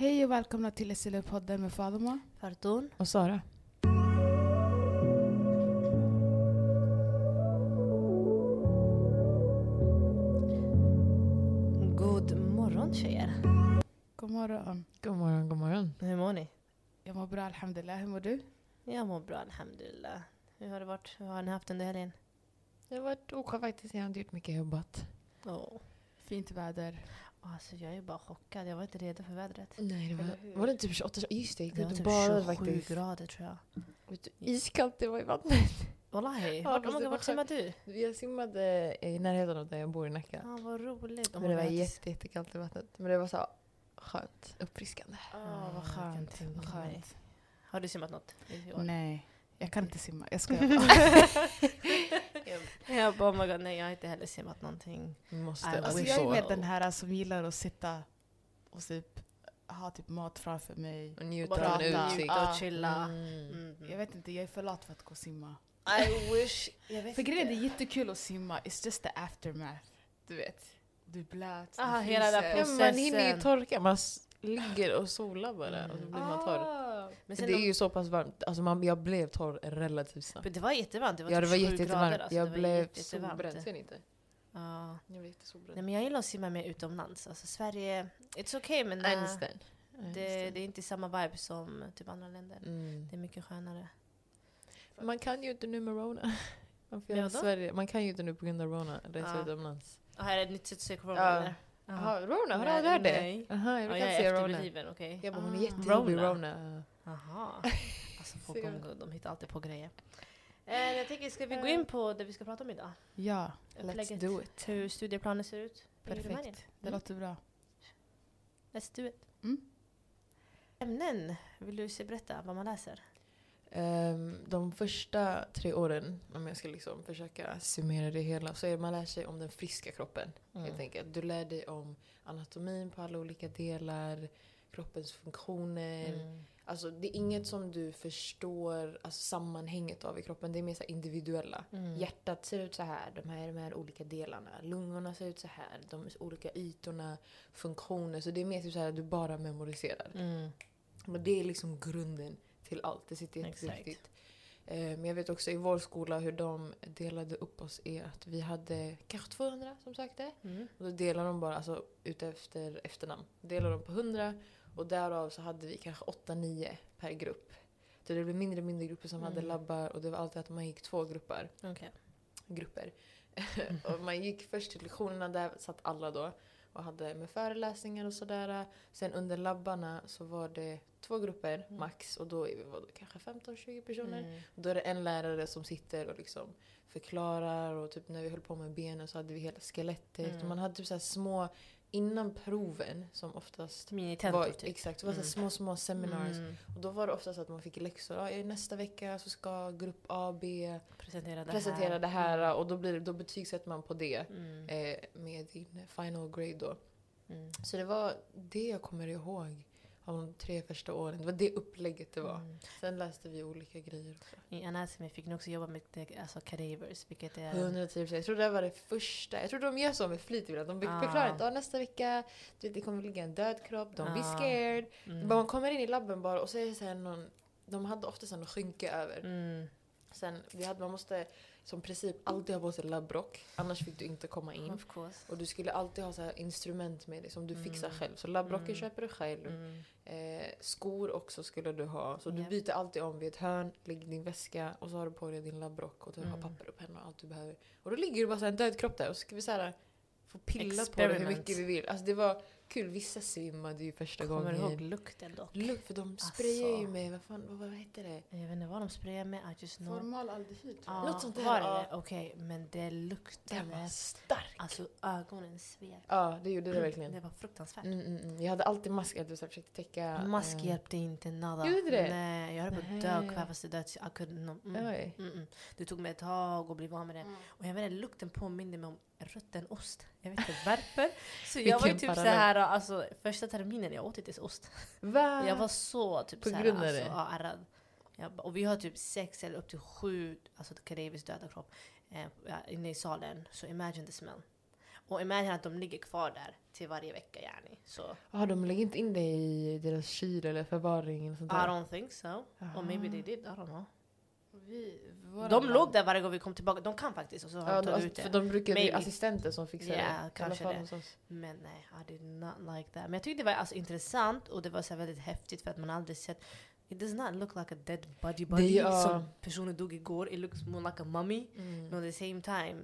Hej och välkomna till SLU-podden med Fatima. Fartun. Och Sara. God morgon tjejer. God morgon. God morgon, god morgon. Hur mår ni? Jag mår bra, alhamdulillah. Hur mår du? Jag mår bra alhamdulillah. Hur har det varit? Hur har ni haft under helgen? Det har varit OK faktiskt. Jag har inte gjort mycket jobbat. Oh. Fint väder. Alltså jag är bara chockad. Jag var inte redo för vädret. Nej, det var, var det inte typ 28? Just det, Det ut var typ badade 27 faktiskt. grader tror jag. Vet du, iskallt det var i vattnet. Wallahi. Ja, Vart, det vart simmar du? Jag simmade i närheten av där jag bor i Nacka. Ah, vad roligt. Men det var jätte, jättekallt i vattnet. Men det var så skönt, uppfriskande. Åh, Ah, vad skönt. Vad skönt. Har du simmat något i år? Nej, jag kan inte simma. Jag ska jag bara, oh my God, nej jag har inte heller simmat någonting. Måste. Alltså jag är med den här som gillar att sitta och typ ha typ mat framför mig. Och njuta en prata. njuta Ah. och chilla. Mm. Mm. Jag vet inte, jag är för lat för att gå och simma. I wish... Jag vet För grejen är, det är jättekul att simma, it's just the aftermath. Du vet. Du är blöt, du Ah, hela den fryser. Ja, processen. man hinner ju torka. Man ligger och solar bara och så Mm. blir man torr. Men det är de- ju så pass varmt. Alltså man, jag blev torr relativt snabbt. Men det var jättevarmt. Det var Ja, det typ var sju jätte- grader. Alltså. Jag det var blev solbränd. Ser ni inte? Ja. Jag blev jättesolbränd. Nej, men jag gillar att simma mer utomlands. Alltså Sverige, it's okay men äh, det, det är inte samma vibe som typ andra länder. Mm. Det är mycket skönare. Man kan ju inte nu med Rona. Man, vadå? Sverige. man kan ju inte nu på grund av Rona resa Ja. utomlands. Ah, här är ett nytt sätt att se corona Ja. eller? Jaha, Rona? Har du aldrig hört det? Jaha, jag Ja, jag se är Rona. okej. Jag bara, hon är Ah. jättejobbig Rona. Jaha. Alltså Ser gång, de hittar alltid på grejer. Eh, jag tänker, ska vi gå in på det vi ska prata om idag? Ja, Let's Upplägget. do it. Hur studieplanen ser ut? Perfekt. Det Mm. låter bra. Let's do it. Mm. Ämnen, vill du se berätta vad man läser? Ehm, de första tre åren, om jag ska liksom försöka summera det hela, så är det man lär sig om den friska kroppen. Mm. Helt enkelt. Du lär dig om anatomin på alla olika delar, kroppens funktioner. Mm. Alltså, det är inget som du förstår alltså, sammanhanget av i kroppen. Det är mer så individuella. Mm. Hjärtat ser ut så här, de här, de här olika delarna. Lungorna ser ut så här, de olika ytorna, funktioner. Så det är mer typ så här att du bara memoriserar. Mm. Men det är liksom grunden till allt. Det sitter jätteviktigt. Eh, Men jag vet också i vår skola hur de delade upp oss är att vi hade kanske 200 som sökte. Mm. Och då delar de bara alltså, ut efter efternamn. Delar de på 100 och därav så hade vi kanske 8-9 per grupp. Så det blev mindre och mindre grupper som hade Mm. labbar och det var alltid att man gick två grupper. Okej. grupper. och man gick först till lektionerna, där satt alla då och hade med föreläsningar och sådär. Sen under labbarna så var det två grupper Mm. max och då vi vad, kanske 15-20 personer. Mm. Då är det en lärare som sitter och liksom förklarar och typ när vi höll på med benen så hade vi hela skelettet. Mm. Och man hade typ så här små, innan proven som oftast Minitentor var, typ. exakt, det var så Mm. små små seminars. Mm. Och då var det oftast att man fick läxor. I nästa vecka så ska grupp A, B Presentera det presentera här. det här och då, blir, då betygsätter man på det Mm. eh, med din final grade då. Mm. Så det var det jag kommer ihåg av de tre första åren. Det var det upplägget det var. Mm. Sen läste vi olika grejer också. I anatomy fick ni också jobba med alltså cadavers, vilket är... 110 Jag tror det var det första. Jag tror de gör så med flit ibland. De Ah. förklarar inte. Ah, nästa vecka du vet, det kommer ligga en död kropp. Don't be Ah. scared. Mm. Man kommer in i labben bara och så är det så här någon de hade ofta någon skynke över. Mm. Sen, vi hade, man måste som princip alltid ha på sig labbrock. Annars fick du inte komma in. Och du skulle alltid ha så här instrument med dig som du fixar Mm. själv. Så labbrocken Mm. köper du själv. Mm. Eh, skor också skulle du ha. Så du byter alltid om vid ett hörn, lägger din väska och så har du på dig din labbrock och du har Mm. papper och penna och allt du behöver. Och då ligger det bara så en död kropp där och så ska vi så här få pilla på det hur mycket vi vill. Alltså det var kul. Vissa svimmade ju första Kommer du ihåg gången. lukten dock? Lukt, för de sprayar Alltså. ju med, vad fan, vad, vad heter det? Jag vet inte vad de sprayar med, I just know. Formaldehyd tror jag. Ja, Något sånt där, Var det ja. det? Okej, men det Den luktade... var stark. Alltså ögonen sved. Ja, det gjorde det verkligen. Det var fruktansvärt. Mm, mm, mm. Jag hade alltid mask, jag försökte täcka... Mask eh, hjälpte inte nada. Gjorde det? Nej, jag höll på att dö och kvävas till döds. Jag kunde no, mm. Mm, mm. Det tog mig ett tag att bli van med det. Mm. Och jag vet inte, lukten påminde mig om röttenost. Jag vet inte varför. Så jag var ju typ så parallell. Här, alltså första terminen jag åt inte ens ost. Va? Jag var så typ På så här, grund av alltså, det? ja, ärrad. Jag, och vi har typ sex eller upp till sju alltså Kadewis döda kropp eh, inne i salen. Så imagine the smell. Och imagine att de ligger kvar där till varje vecka yani. Så Ja, de lägger inte in det i deras kyl eller förvaring eller sånt I där? don't think so. Or maybe they did, I don't know. Vi, våra De barn- låg där varje gång vi kom tillbaka. De kan faktiskt och så har Ja, de alltså, ut för det. de brukar bli Maybe. assistenter som fixar Ja, det. Kanske det. Men nej, I did not like that. Men jag tyckte det var alltså intressant och det var så här väldigt häftigt för att man aldrig sett It does not look like a dead body body ja. som personen dog igår. It looks more like a mummy. Mm. Men at the same time,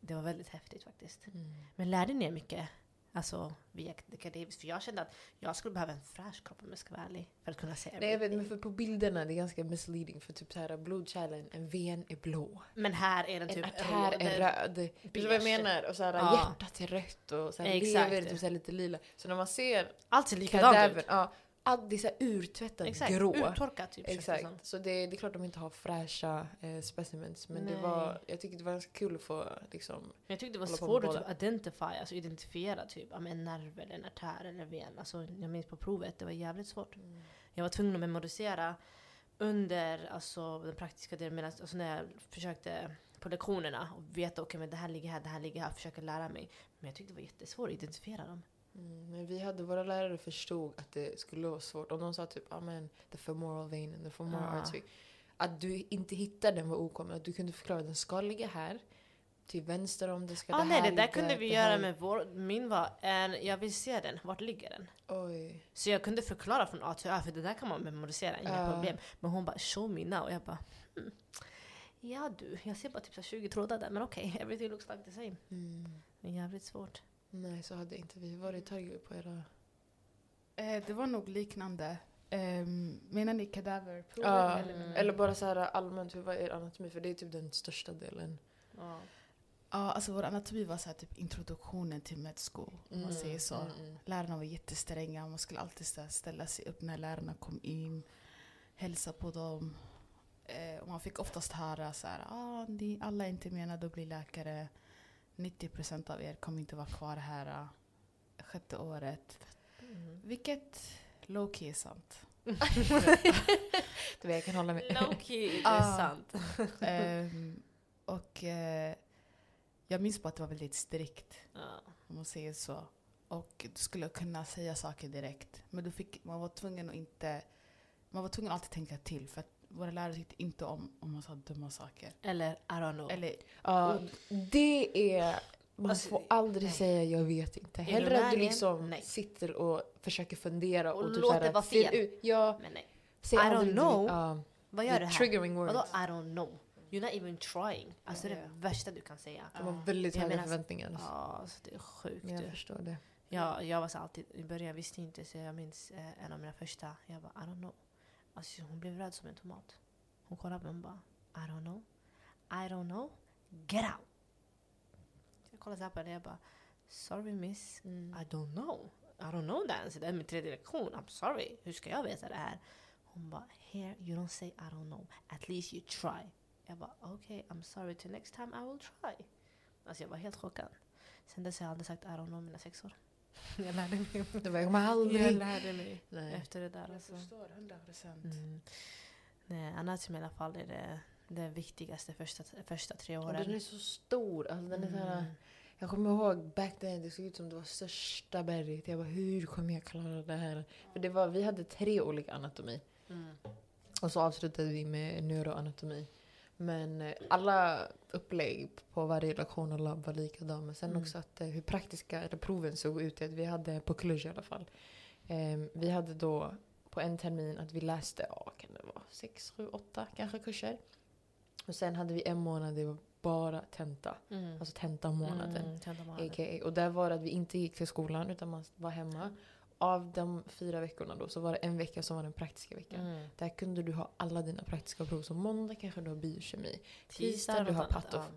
det var väldigt häftigt faktiskt. Mm. Men lärde ni er mycket? Alltså via Deca Davis? För jag kände att jag skulle behöva en fräsch kropp om jag ska vara ärlig. För att kunna se Nej jag vet men för på bilderna det är ganska misleading för typ så här blodkärlen, en ven är blå. Men här är den En typ artär är röd. Vet du vad jag menar? Och så här, Ja. hjärtat är rött och så här, Exakt. lever typ så här lite lila. Så när man ser Allt ser likadant ut. ja, allt det är så här urtvättat Exakt, grå. urtorkat typ. känns det. Exakt. Så det, det är klart de inte har fräscha eh, specimens. Men det var, jag tyckte det var ganska kul att få liksom... Jag tyckte det var svårt att typ identify, alltså identifiera typ men en nerv eller en artär eller ven. Alltså, jag minns på provet, det var jävligt svårt. Jag var tvungen att memorisera under alltså, den praktiska delen, medan, alltså, när jag försökte på lektionerna och veta okej men det här ligger här, det här ligger här, försöka lära mig. Men jag tyckte det var jättesvårt att identifiera dem. Mm, men vi hade, våra lärare förstod att det skulle vara svårt. Om de sa typ, ja men the femoral vein and the femoral Ah. artery. Att du inte hittar den var okommen. Att du kunde förklara att den ska ligga här. Till vänster om det ska Ah, det nej, här det där ligga, kunde vi göra här- med vår, min var, en, jag vill se den, vart ligger den? Oj. Så jag kunde förklara från A till Ö, för det där kan man memorisera, inga Ja. problem. Men hon bara “show me now” och jag bara hmm. “ja du, jag ser bara typ så här 20 trådar där, men okej, everything looks like the same”. Mm. Är jävligt svårt. Nej, så hade inte vi. Var det tagit på era... Eh, det var nog liknande. Um, menar ni kadaverprovet? Ja, eller, Mm. eller bara så här allmänt, hur var er anatomi? För det är typ den största delen. Ja. Ja, alltså vår anatomi var så här, typ introduktionen till med school, om man säger så. Mm, mm. Lärarna var jättestränga, man skulle alltid ställa sig upp när lärarna kom in, hälsa på dem. Eh, och man fick oftast höra så här, ah, ni alla är inte menade att bli läkare. 90% av er kommer inte vara kvar här eh, sjätte året. Mm. Vilket low key är sant. Det var jag kan hålla med. Low-key, det är sant. Ehm, och eh, jag minns bara att det var väldigt strikt. Ja. om man säger så. Och du skulle kunna säga saker direkt. Men du fick, man var tvungen att inte... Man var tvungen att alltid tänka till. För att våra lärare tyckte inte om om man sa dumma saker. Eller I don't know. Eller, Ja, det är... Man Alltså, får aldrig nej. säga jag vet inte. Är Hellre du att du liksom Nej. sitter och försöker fundera Och och, typ låt så här, det vara fel. Ut. Ja, Men nej. säg I aldrig don't know. Ja, Vad gör du här? triggering words. Vadå I don't know? You're not even trying. Alltså det är Ja. det värsta du kan säga. De har väldigt Jag höga menar- förväntningar. Ja, alltså det är sjukt. Jag förstår det. Ja, jag var så alltid, i början visste jag inte så jag minns eh, en av mina första, jag bara I don't know. Alltså hon blev röd som en tomat. Hon kollade på mig och bara I don't know, I don't know, get out. Jag kollade så här på henne och jag bara Sorry miss, Mm. I don't know. I don't know answer. Det är min tredje lektion. I'm sorry. Hur ska jag veta det här? Hon bara here you don't say I don't know. At least you try. Jag bara okej, I'm sorry. Till next time I will try. Alltså jag var helt chockad. Sen dess har jag aldrig sagt I don't know mina sex år. Jag lärde mig. Det var jag kommer Jag aldrig... lärde mig Nej. efter det där. jag Alltså. förstår, 100 procent. Mm. Nej, i alla fall är det, det viktigaste första, första tre Och åren. den är så stor. Alltså, den är så här, Mm. jag kommer ihåg back then, det såg ut som det var största berget. Jag bara, hur kommer jag klara det här? För det var, vi hade tre olika anatomi. Mm. Och så avslutade vi med neuroanatomi. Men eh, alla upplägg på varje lektion och labb var likadana. Men sen Mm. också att eh, hur praktiska eller proven såg ut. Att vi hade på Cluj i alla fall. Ehm, vi hade då på en termin att vi läste, ja kan det vara sex, sju, åtta kanske kurser. Och sen hade vi en månad det var bara tenta. Mm. Alltså tentamånaden. Mm, tentamånaden. AKA. Och där var det att vi inte gick till skolan utan man var hemma. Av de fyra veckorna då så var det en vecka som var den praktiska veckan. Mm. Där kunde du ha alla dina praktiska prov. Så måndag kanske du har biokemi. Tisdag du har annat, pattof.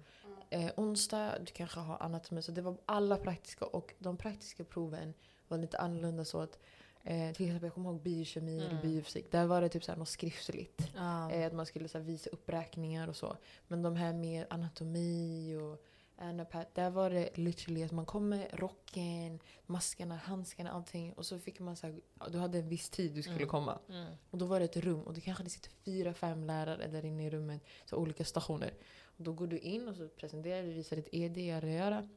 Eh, onsdag du kanske har anatomi. Så det var alla praktiska. Och de praktiska proven var lite annorlunda så att eh, till exempel jag kommer ihåg biokemi eller Mm. biofysik. Där var det typ något skriftligt. Ja. Eh, att man skulle så visa uppräkningar och så. Men de här mer anatomi och anapat, där var det literally att man kom med rocken, maskerna, handskarna, allting. Och så fick man så här, du hade en viss tid du skulle Mm. komma. Mm. Och då var det ett rum och det kanske det sitter fyra, fem lärare där inne i rummet. Så olika stationer. Och då går du in och så presenterar du, visar ditt ED, göra, göra.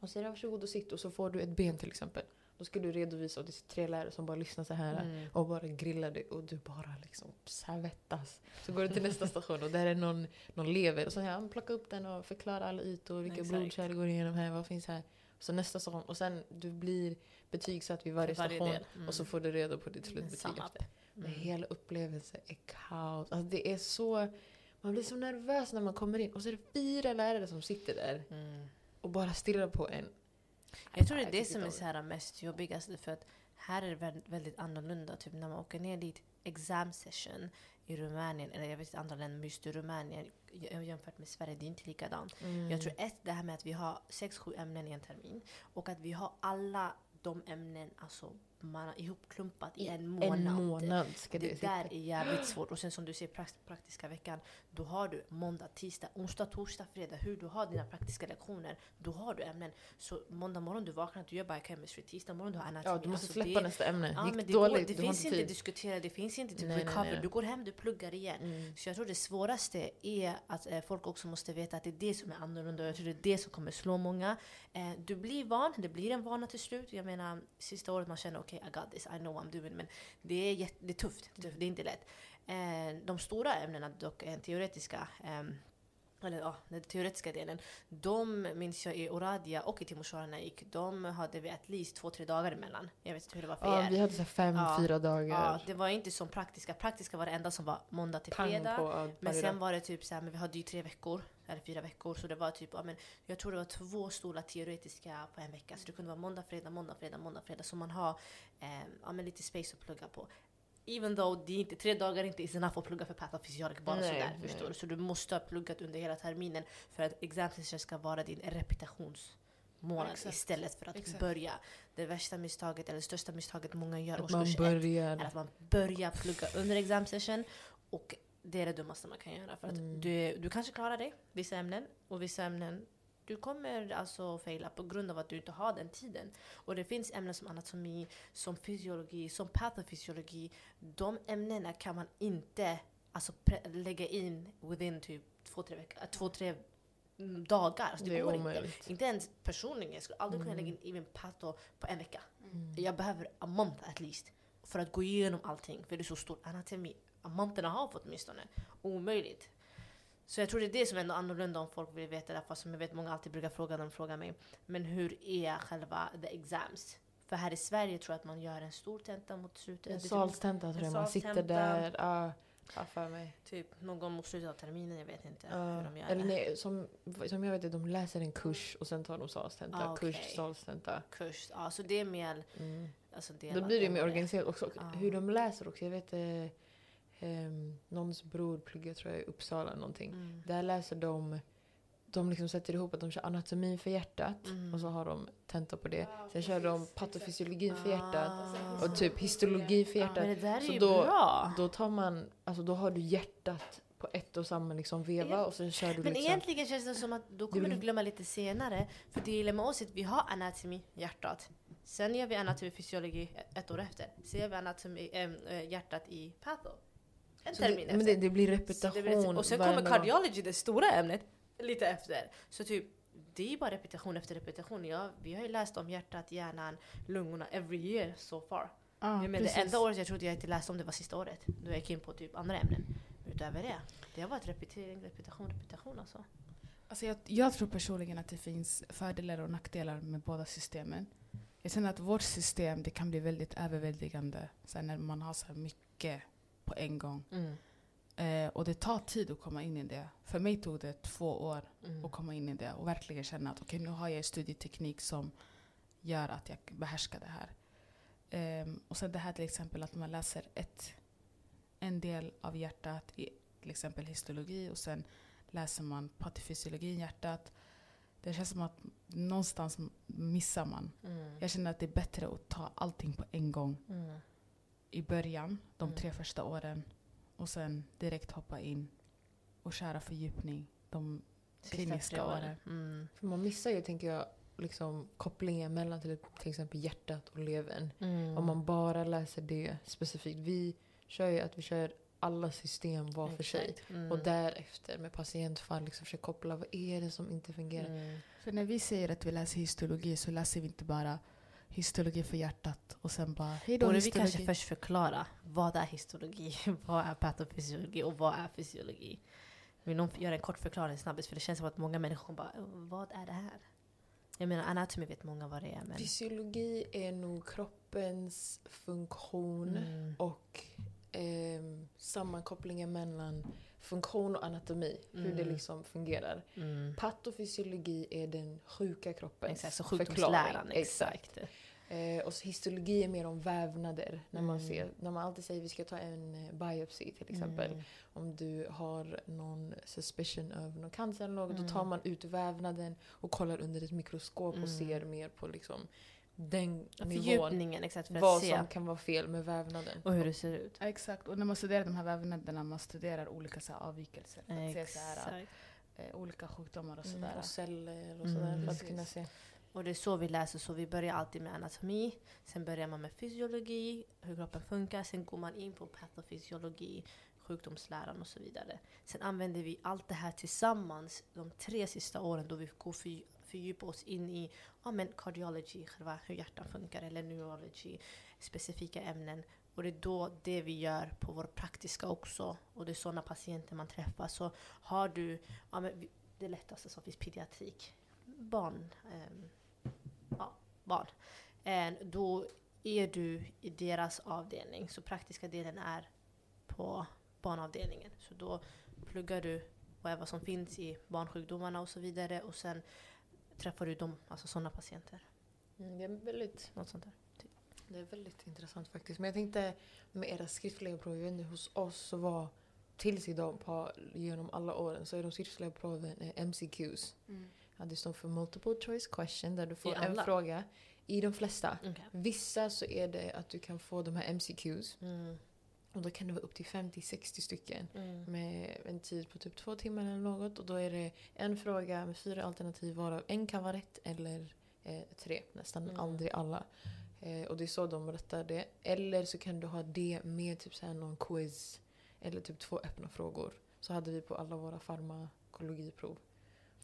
Och säger varsågod och sitt och så får du ett ben till exempel. Då ska du redovisa och det är tre lärare som bara lyssnar så här Mm. och bara grillar dig och du bara liksom svettas. Så går du till nästa station och där är någon, någon lever och så här, plocka upp den och förklara alla ytor, vilka Exakt. blodkärl går igenom här, vad finns här. Så nästa station och sen du blir betygsatt vid varje, Varje station. Mm. och så får du reda på ditt slutbetyg Sum up. efter. Men Mm. hela upplevelsen är kaos. Alltså det är så... Man blir så nervös när man kommer in och så är det fyra lärare som sitter där Mm. och bara stirrar på en. Jag tror det är det som är så här mest jobbigast för att här är det väldigt, annorlunda. Typ när man åker ner dit, exam session i Rumänien, eller jag vet inte andra länder, men just i Rumänien jämfört med Sverige, det är inte likadant. Mm. Jag tror ett, det här med att vi har sex, sju ämnen i en termin och att vi har alla de ämnen alltså, man har ihopklumpat i en månad. En månad ska det, Det där är jävligt svårt. Och sen som du ser prakt- praktiska veckan, då har du måndag, tisdag, onsdag, torsdag, fredag. Hur du har dina praktiska lektioner, då har du ämnen. Så måndag morgon du vaknar, du gör biochemistry. Tisdag morgon du har anatomy. Ja, du måste Alltså, släppa det, nästa ämne. Ja, Gick men det, dåligt, går, det finns inte tid. diskutera, det finns inte typ Nej, nej, recover. nej. Du går hem, du pluggar igen. Mm. Så jag tror det svåraste är att eh, folk också måste veta att det är det som är annorlunda. Jag tror det är det som kommer slå många. Eh, du blir van, det blir en vana till slut. Jag menar, sista året man känner okej, i got this, I know what I'm doing. Men det är, jätt, det är tufft, det är tufft, det är inte lätt. Eh, de stora ämnena, dock eh, teoretiska, ehm, eller ja, den teoretiska delen, de minns jag i Oradia och i Timoshara gick, de hade vi at least två, tre dagar emellan. Jag vet inte hur det var för Ja, er. vi hade så fem, Ja. fyra dagar. Ja, det var inte som praktiska. Praktiska var det enda som var måndag till Pang fredag. på Men sen var det typ så här, men vi hade ju tre veckor, eller fyra veckor, så det var typ, ja, men jag tror det var två stora teoretiska på en vecka. Så det kunde vara måndag, fredag, måndag, fredag, måndag, fredag. Så man har eh, ja, men lite space att plugga på. Even though det inte, tre dagar inte is enough att plugga för patofysiolog bara Nej, sådär. nej. Förstår du? Så du måste ha pluggat under hela terminen för att exam session ska vara din repetitionsmånad Exakt. istället för att Exakt. börja. Det värsta misstaget, eller största misstaget många gör Att man börjar. är att man börjar plugga under exam session och det är det dummaste man kan göra. För att Mm. du, du kanske klarar dig, vissa ämnen, och vissa ämnen du kommer alltså faila på grund av att du inte har den tiden. Och det finns ämnen som anatomi, som fysiologi, som patofysiologi. De ämnena kan man inte alltså, lägga in within typ två, tre, veckor, äh, två, tre mm, dagar. Alltså, det, Det går inte. omöjligt. Inte ens personligen. Jag skulle aldrig kunna Mm. lägga in even pato på en vecka. Mm. Jag behöver a month at least. För att gå igenom allting. För det är så stort anatomi. Amanterna har fått åtminstone. Omöjligt. Så jag tror det är det som är ändå annorlunda om folk vill veta det. Fast som jag vet många alltid brukar fråga när de frågar mig. Men hur är själva the exams? För här i Sverige tror jag att man gör en stor tenta mot slutet. En Det är salstenta tror jag. Man sitter där. Ja, ja, för mig. Typ någon mot slutet av terminen. Jag vet inte Ja, hur de gör eller det. nej, som, som jag vet, de läser en kurs och sen tar de salstenta. Ah, okej. Kurs, salstenta. Kurs. Ja, så det är mer... Mm. Alltså Då blir det mer organiserat också. Hur de läser också. Jag vet, eh, ehm, någons bror pluggar tror jag i Uppsala någonting. Mm. Där läser de, de liksom sätter ihop att de kör anatomi för hjärtat Mm. och så har de tenta på det. Sen kör de patofysiologin för hjärtat Ah. och typ histologi för Men hjärtat. det där är Så ju då- bra! Då tar man, alltså då har du hjärtat på ett och samma liksom veva och sen kör du Men liksom... egentligen känns det som att då kommer du glömma lite senare. För det gäller med oss att vi har anatomi, hjärtat. Sen gör vi anatomi fysiologi ett år efter. Sen gör vi anatomi, äh, hjärtat i patho. En termin det, efter. men det, det blir det repetition blir- och sen kommer cardiology, det stora ämnet, lite efter. Så typ, det är bara repetition efter repetition. Ja, vi har ju läst om hjärtat, hjärnan, lungorna every year so far. Ja, men det enda året jag trodde jag inte läste om det var sista året. Då jag gick in på typ andra ämnen. Utöver det, det har varit repetering, repetition, repetition alltså. Alltså jag, jag tror personligen att det finns fördelar och nackdelar med båda systemen. Jag känner att vårt system det kan bli väldigt överväldigande så när man har så här mycket på en gång. Eh, och det tar tid att komma in i det. För mig tog det två år Mm. att komma in i det och verkligen känna att okej, nu har jag studieteknik som gör att jag behärskar det här. Ehm, och sen det här till exempel att man läser ett, en del av hjärtat i till exempel histologi och sen läser man patofysiologi i hjärtat. Det känns som att någonstans missar man. Mm. Jag känner att det är bättre att ta allting på en gång Mm. I början, de Mm. tre första åren. Och sen direkt hoppa in och köra fördjupning de Sista kliniska åren. Mm. För man missar ju, tänker jag, liksom kopplingen mellan till, till exempel hjärtat och levern. Mm. Om man bara läser det specifikt. Vi kör ju att vi kör alla system var för sig. Mm. Och därefter med patientfall liksom försöka koppla vad är det som inte fungerar. Mm. För när vi säger att vi läser histologi så läser vi inte bara histologi för hjärtat och sen bara hej då Borde vi histologi. kanske först förklara vad är histologi, vad är patofysiologi och vad är fysiologi? Vill någon göra en kort förklaring snabbis? För det känns som att många människor bara vad är det här? Jag menar anatomy vet många vad det är men... Fysiologi är nog kroppens funktion Mm. och ehm, sammankopplingen mellan funktion och anatomi. Hur det Mm. liksom fungerar. Mm. Patofysiologi är den sjuka kroppens Exakt, så förklaring. sjukdomsläran. Exakt. Eh, och så histologi är mer om vävnader. När man, Mm. ser, när man alltid säger vi ska ta en eh, biopsi till exempel. Mm. Om du har någon suspicion av någon cancer eller något, Mm. då tar man ut vävnaden och kollar under ett mikroskop och Mm. ser mer på liksom den nivån. Exakt för att Vad se som kan vara fel med vävnaden. och hur det ser ut. Ja, exakt, och när man studerar de här vävnaderna man studerar olika så här, avvikelser. För att se så här, Exakt. eh, olika sjukdomar och Mm, sådär. och celler och Mm. sådär för att kunna se. Och det är så vi läser, så vi börjar alltid med anatomi, sen börjar man med fysiologi, hur kroppen funkar, sen går man in på patofysiologi, sjukdomsläran och så vidare. Sen använder vi allt det här tillsammans de tre sista åren då vi går för, fördjupa oss in i ja, men cardiology, själva hur hjärtan funkar, eller neurology, specifika ämnen. Och det är då det vi gör på vår praktiska också. Och det är sådana patienter man träffar. Så har du, ja, men det lättaste som finns, pediatrik, barn, Eh, barn. Eh, då är du i deras avdelning. Så praktiska delen är på barnavdelningen. Så då pluggar du vad som finns i barnsjukdomarna och så vidare. Och sen träffar du dem, alltså sådana patienter. Mm, det, är väldigt, Något sånt där. det är väldigt intressant faktiskt. Men jag tänkte med era skriftliga prov, jag hos oss så var tills idag på, genom alla åren så är de skriftliga proven eh, MCQs. Mm. Ja, det står för multiple choice question där du får en fråga. I de flesta. Okay. Vissa så är det att du kan få de här MCQs. Mm. Och då kan det vara upp till 50-60 stycken. Mm. Med en tid på typ två timmar eller något. Och då är det en fråga med fyra alternativ varav en kan vara rätt eller eh, tre. Nästan Mm. aldrig alla. Eh, och det är så de rättar det. Eller så kan du ha det med typ så här någon quiz. Eller typ två öppna frågor. Så hade vi på alla våra farmakologiprov.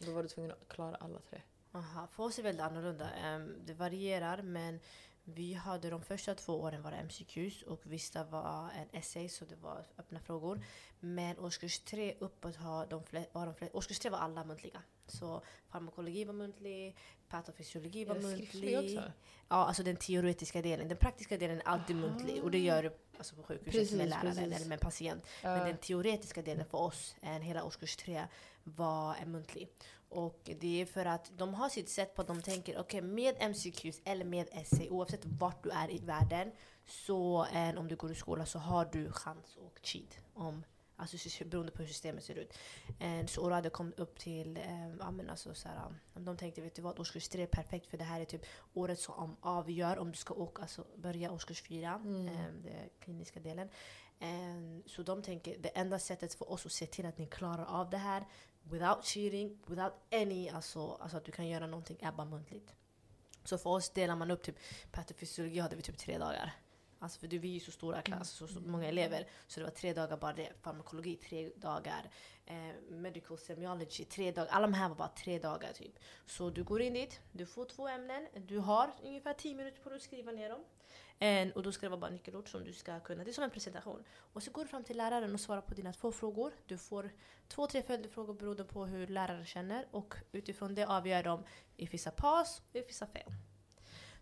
Då var du tvungen att klara alla tre. Aha, för oss är det väldigt annorlunda. Ehm, det varierar men vi hade de första två åren det MCQs och vissa var en essay så det var öppna frågor. Men årskurs tre uppåt har de var de fle- årskurs tre var alla muntliga. Så farmakologi var muntlig, patofysiologi var muntlig. också? Ja, alltså den teoretiska delen. Den praktiska delen är alltid Aha. muntlig och det gör du alltså på sjukhuset Precis, med läraren precis. eller med en patient. Ja. Men den teoretiska delen för oss, en hela årskurs tre, var en muntlig. Och det är för att de har sitt sätt på att de tänker, okej med MCQs eller med essay, oavsett vart du är i världen, så eh, om du går i skola så har du chans och cheat. Om, alltså beroende på hur systemet ser ut. Eh, så Orade kom upp till, eh, ja men alltså så här, um, de tänkte vet du vad, årskurs tre är perfekt för det här är typ året som avgör om du ska åka, alltså börja årskurs fyra, Mm. eh, den kliniska delen. Eh, så de tänker, det enda sättet för oss att se till att ni klarar av det här without cheating, without any, alltså, alltså att du kan göra någonting ABBA muntligt. Så för oss delar man upp typ, patofysiologi hade vi typ tre dagar. Alltså för det, vi är ju så stora klass, så, så många elever. Så det var tre dagar bara det. Farmakologi tre dagar. Eh, medical semiology tre dagar. Alla de här var bara tre dagar typ. Så du går in dit, du får två ämnen. Du har ungefär tio minuter på dig att skriva ner dem. En, och då ska det vara bara nyckelord som du ska kunna. Det är som en presentation. Och så går du fram till läraren och svarar på dina två frågor. Du får två, tre följdfrågor beroende på hur läraren känner. Och utifrån det avgör de if vissa pass och if vissa fail.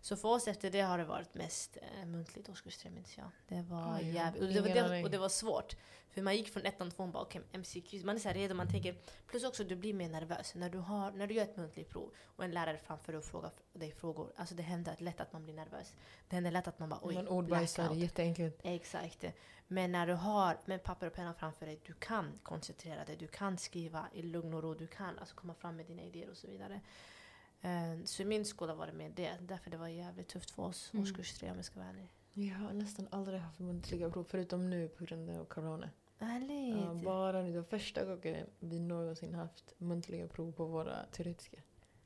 Så för oss efter det har det varit mest eh, muntligt årskurs tre minns jag. Det var Oj, jävligt... Och det, var det, och det var svårt. För man gick från ettan till tvåan bara okej, MCQ. Man är så redo, man tänker... Plus också du blir mer nervös. När du, har, när du gör ett muntligt prov och en lärare framför dig och frågar dig frågor. Alltså det händer lätt att man blir nervös. Det händer lätt att man bara oj, Man ordbajsar, jätteenkelt. Exakt. Men när du har med papper och penna framför dig, du kan koncentrera dig, du kan skriva i lugn och ro, du kan alltså komma fram med dina idéer och så vidare. Eh, Så i min skola var det med det, därför det var jävligt tufft för oss, Mm. årskurs tre om jag ska vara ärlig. Jag har nästan aldrig haft muntliga prov förutom nu på grund av corona. Ärligt? Ja, bara nu. Det var första gången vi någonsin haft muntliga prov på våra teoretiska.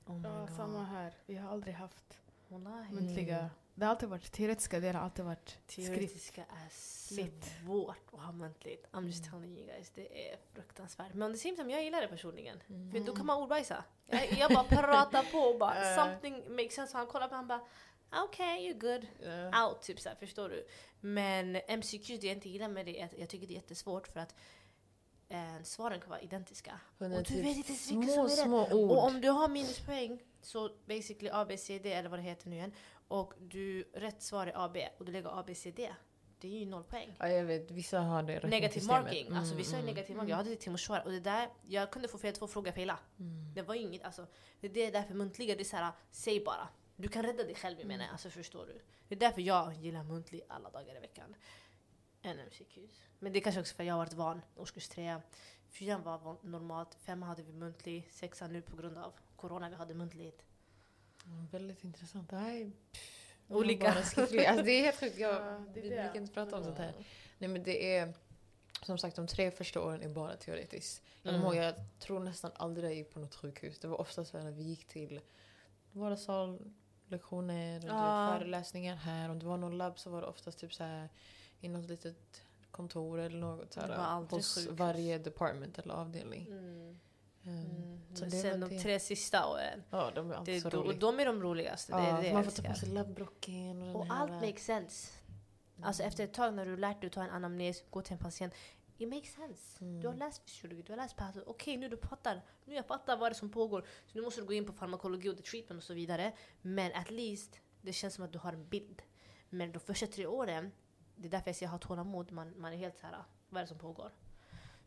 oh my Ja, God. samma här. Vi har aldrig haft Wallahi. muntliga Mm. Det har alltid varit teoretiska delen har alltid varit. Teoretiska är svårt att ha muntligt. I'm just Mm. telling you guys, det är fruktansvärt. Men det time, jag gillar det personligen. Mm. För då kan man ordbajsa. Jag, jag bara pratar på och bara something makes sense. Han kollar på han bara okej, you're good. Ja. Out, typ såhär, förstår du? Men MCQ, det jag inte gillar med det är att jag tycker det är jättesvårt för att eh, svaren kan vara identiska. Och du typ vet inte ens vilka som små, är rätt. små ord. Och om du har minuspoäng, så basically A, B, C, D eller vad det heter nu igen. Och du, rätt svar är A, B och du lägger A, B, C, D. Det är ju noll poäng. Ja, jag vet, vissa har det Negativ marking. Alltså vissa är Mm, negativ marking. Jag hade det till Moshwar och det där, jag kunde få fel två frågor fela. mm. Det var inget, alltså. Det är därför muntliga, det är såhär, säg bara. Du kan rädda dig själv menar jag, alltså förstår du? Det är därför jag gillar muntlig alla dagar i veckan. Än MCQs. Men det är kanske också för att jag har varit van, årskurs tre. Fyran var van- normalt, femman hade vi muntlig, sexan nu på grund av corona vi hade muntligt. Ja, väldigt intressant. Nej, Olika. bara skriftlig. Alltså, det är helt sjukt. Jag, Ja, det är vi det. brukar inte prata om sånt här. Nej men det är som sagt de tre första åren är bara teoretiskt. Jag Mm. ihåg, jag tror nästan aldrig jag gick på något sjukhus. Det var ofta så här när vi gick till våra sallektioner, och du vet, Ja. föreläsningar här. Om det var någon labb så var det oftast typ så här i något litet kontor eller något så här, Det var aldrig hos sjukhus. varje department eller avdelning. Mm. Ehm, Mm. Så det sen de det. tre sista åren, Ja, de är alltid det, så roliga. de är de roligaste. Det är Ja, det för jag man får ta på sig labbrocken och den Och här... allt makes sense. Alltså efter ett tag när du lärt dig att ta en anamnes, gå till en patient. It makes sense. Mm. Du har läst fysiologi, du har läst pato. Okej, nu du fattar. Nu jag fattar vad det är som pågår. Så nu måste du gå in på farmakologi och the treatment och så vidare. Men at least, det känns som att du har en bild. Men de första tre åren, det är därför jag säger ha tålamod. Man, man är helt så här, vad är det som pågår?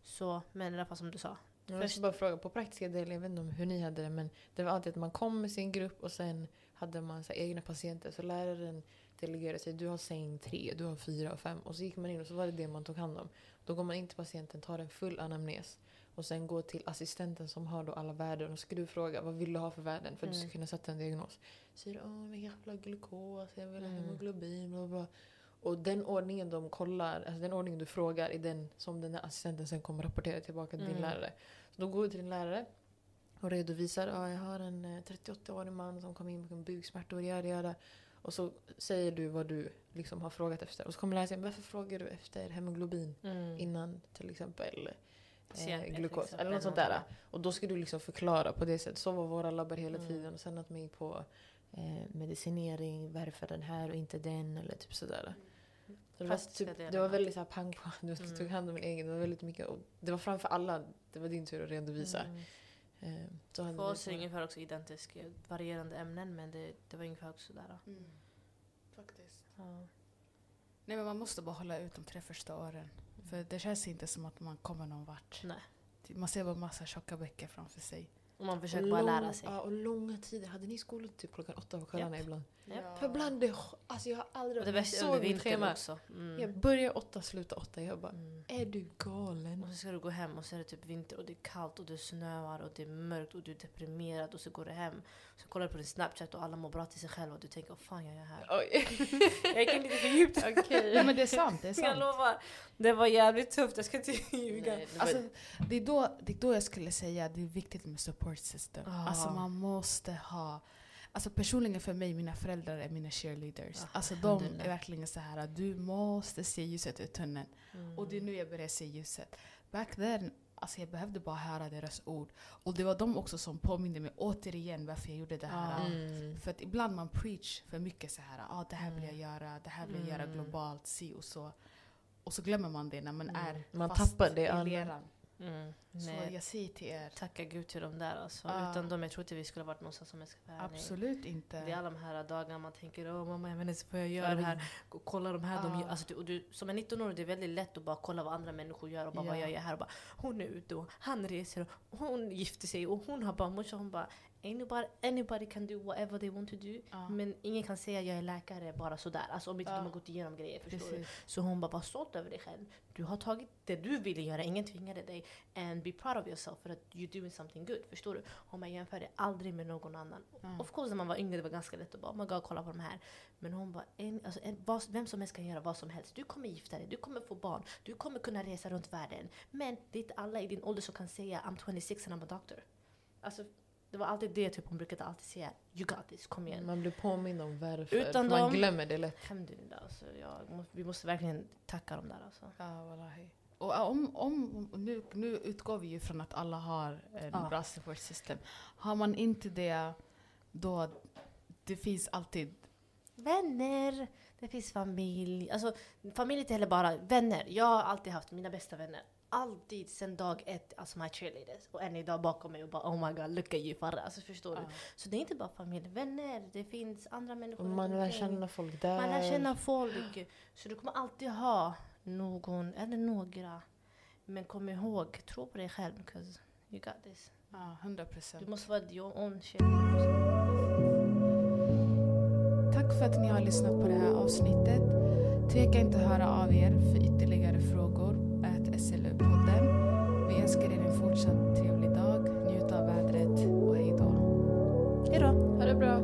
Så, men i alla fall som du sa. Jag måste Först- bara fråga, på praktiska delen, jag vet inte om hur ni hade det, men det var alltid att man kom med sin grupp och sen hade man så egna patienter. Så läraren delegerade sig, du har säng tre, du har fyra och fem. Och så gick man in och så var det det man tog hand om. Då går man in till patienten, tar en full anamnes och sen går till assistenten som har då alla värden. Och så ska du fråga, vad vill du ha för värden för att du ska Mm. kunna sätta en diagnos. Säger åh, men jag vill ha glukos, jag vill ha Mm. hemoglobin, bla bla. Och den ordningen de kollar, alltså den ordningen du frågar är den som den här assistenten sen kommer rapportera tillbaka till din Mm. lärare. Så då går du till din lärare och redovisar att jag har en eh, 38-årig man som kom in med buksmärtor, göra, göra. Och så säger du vad du liksom har frågat efter. Och så kommer läraren säga, varför frågar du efter hemoglobin innan till exempel eh, glukos exempel, eller något sånt där. Och då ska du liksom förklara på det sättet. Så var våra labbar hela Mm. tiden. Och sen att gick på eh, medicinering, varför den här och inte den eller typ sådär. Så det, var, Praktiska typ, det var väldigt så här pang på. Du Mm. tog hand om min egen. Det var väldigt mycket. Och det var framför alla. Det var din tur att redovisa. Mm. Eh, hade För oss är det ungefär också identiskt. Varierande ämnen men det, det var ungefär också sådär. Mm. Faktiskt. Ja. Nej men man måste bara hålla ut de tre första åren. För det känns inte som att man kommer någon vart. Nej. Man ser bara massa tjocka bäckar framför sig. Och man försöker bara lära sig. Ja, och långa tider. Hade ni skola typ klockan åtta på kvällarna ibland? Japp. För ibland, det, alltså jag har aldrig... Och det såg under mitt schema. också. Mm. Jag börjar åtta, slutar åtta. Jag bara, Mm. är du galen? Och så ska du gå hem och så är det typ vinter och det är kallt och det snöar och det är mörkt och du är deprimerad och så går du hem. Så kollar du på din snapchat och alla mår bra till sig själva och du tänker vad fan jag gör här? Oj. Jag gick in lite för djupt. Okej. Ja men det är sant, det är Jag sant. lovar. Det var jävligt tufft, jag ska inte ljuga. Nej, det var- Alltså, det, är då, det är då jag skulle säga att det är viktigt med support system. Ah. Alltså man måste ha... Alltså personligen för mig, mina föräldrar är mina cheerleaders. Ah, Alltså de är verkligen så här att du måste se ljuset ur tunneln. Mm. Och det är nu jag börjar se ljuset. Back then, alltså jag behövde bara höra deras ord. Och det var de också som påminde mig återigen varför jag gjorde det här. Ah. Mm. För att ibland man preach för mycket så här, ah, det här vill jag Mm. göra, det här vill jag göra Mm. globalt, si och så. Och så glömmer man det när man Mm. är Man fast tappar det i leran. Mm. Så jag säger till er, Tacka gud till de där alltså. Ah. Utan dem jag tror inte vi skulle ha varit någonstans som vara ärlig. absolut inte. Det är alla de här dagarna man tänker åh mamma jag vet inte vad jag gör det- här. Och kolla de här, de Ah. gör. Alltså, och du, som en 19-åring det är väldigt lätt att bara kolla vad andra människor gör och bara vad Ja. jag gör här. Och bara, hon är ute och han reser och hon gifter sig och hon har barn. Och hon bara anybody, anybody can do whatever they want to do. Ja, Men ingen kan säga jag är läkare bara sådär. Alltså om inte Ja. de har gått igenom grejer. Förstår du? Så hon bara var stolt över dig själv. Du har tagit det du ville göra, ingen tvingade dig. And be proud of yourself för att you're doing something good. Förstår du? Hon bara jämför det aldrig med någon annan. Ja. Of course när man var yngre det var ganska lätt att bara oh my God, kolla på de här. Men hon bara, en, alltså, en, vad, vem som helst kan göra vad som helst. Du kommer gifta dig, du kommer få barn, du kommer kunna resa runt världen. Men det är inte alla i din ålder som kan säga I'm 26 and I'm a doctor. Alltså Det var alltid det typ hon brukade alltid säga. You got this, kom igen. Man blir påmind om varför. Utan man dem- glömmer det lätt. Alhamdulillah, alltså, jag, må- vi måste verkligen tacka dem där alltså. Ja, wallahi. Och om, om, nu, nu utgår vi ju från att alla har en Ja. bra support system. Har man inte det, då det finns alltid... Vänner, det finns familj. Alltså, familj är inte heller bara vänner. Jag har alltid haft mina bästa vänner. Alltid sen dag ett, alltså my cheerleaders. Och än idag bakom mig och bara oh my god, look at you Farah. Alltså förstår Ja. du? Så det är inte bara familj, vänner. Det finns andra människor. Man lär känna folk där. Man lär känna folk. Så du kommer alltid ha någon eller några. Men kom ihåg, tro på dig själv. Because you got this. Ja, 100 procent. Du måste vara your own cheerleader. Tack för att ni har lyssnat på det här avsnittet. Tveka inte att höra av er för ytterligare frågor. SLU-podden. Vi önskar er en fortsatt trevlig dag. Njut av vädret och hej då. Hej då. Ha det bra.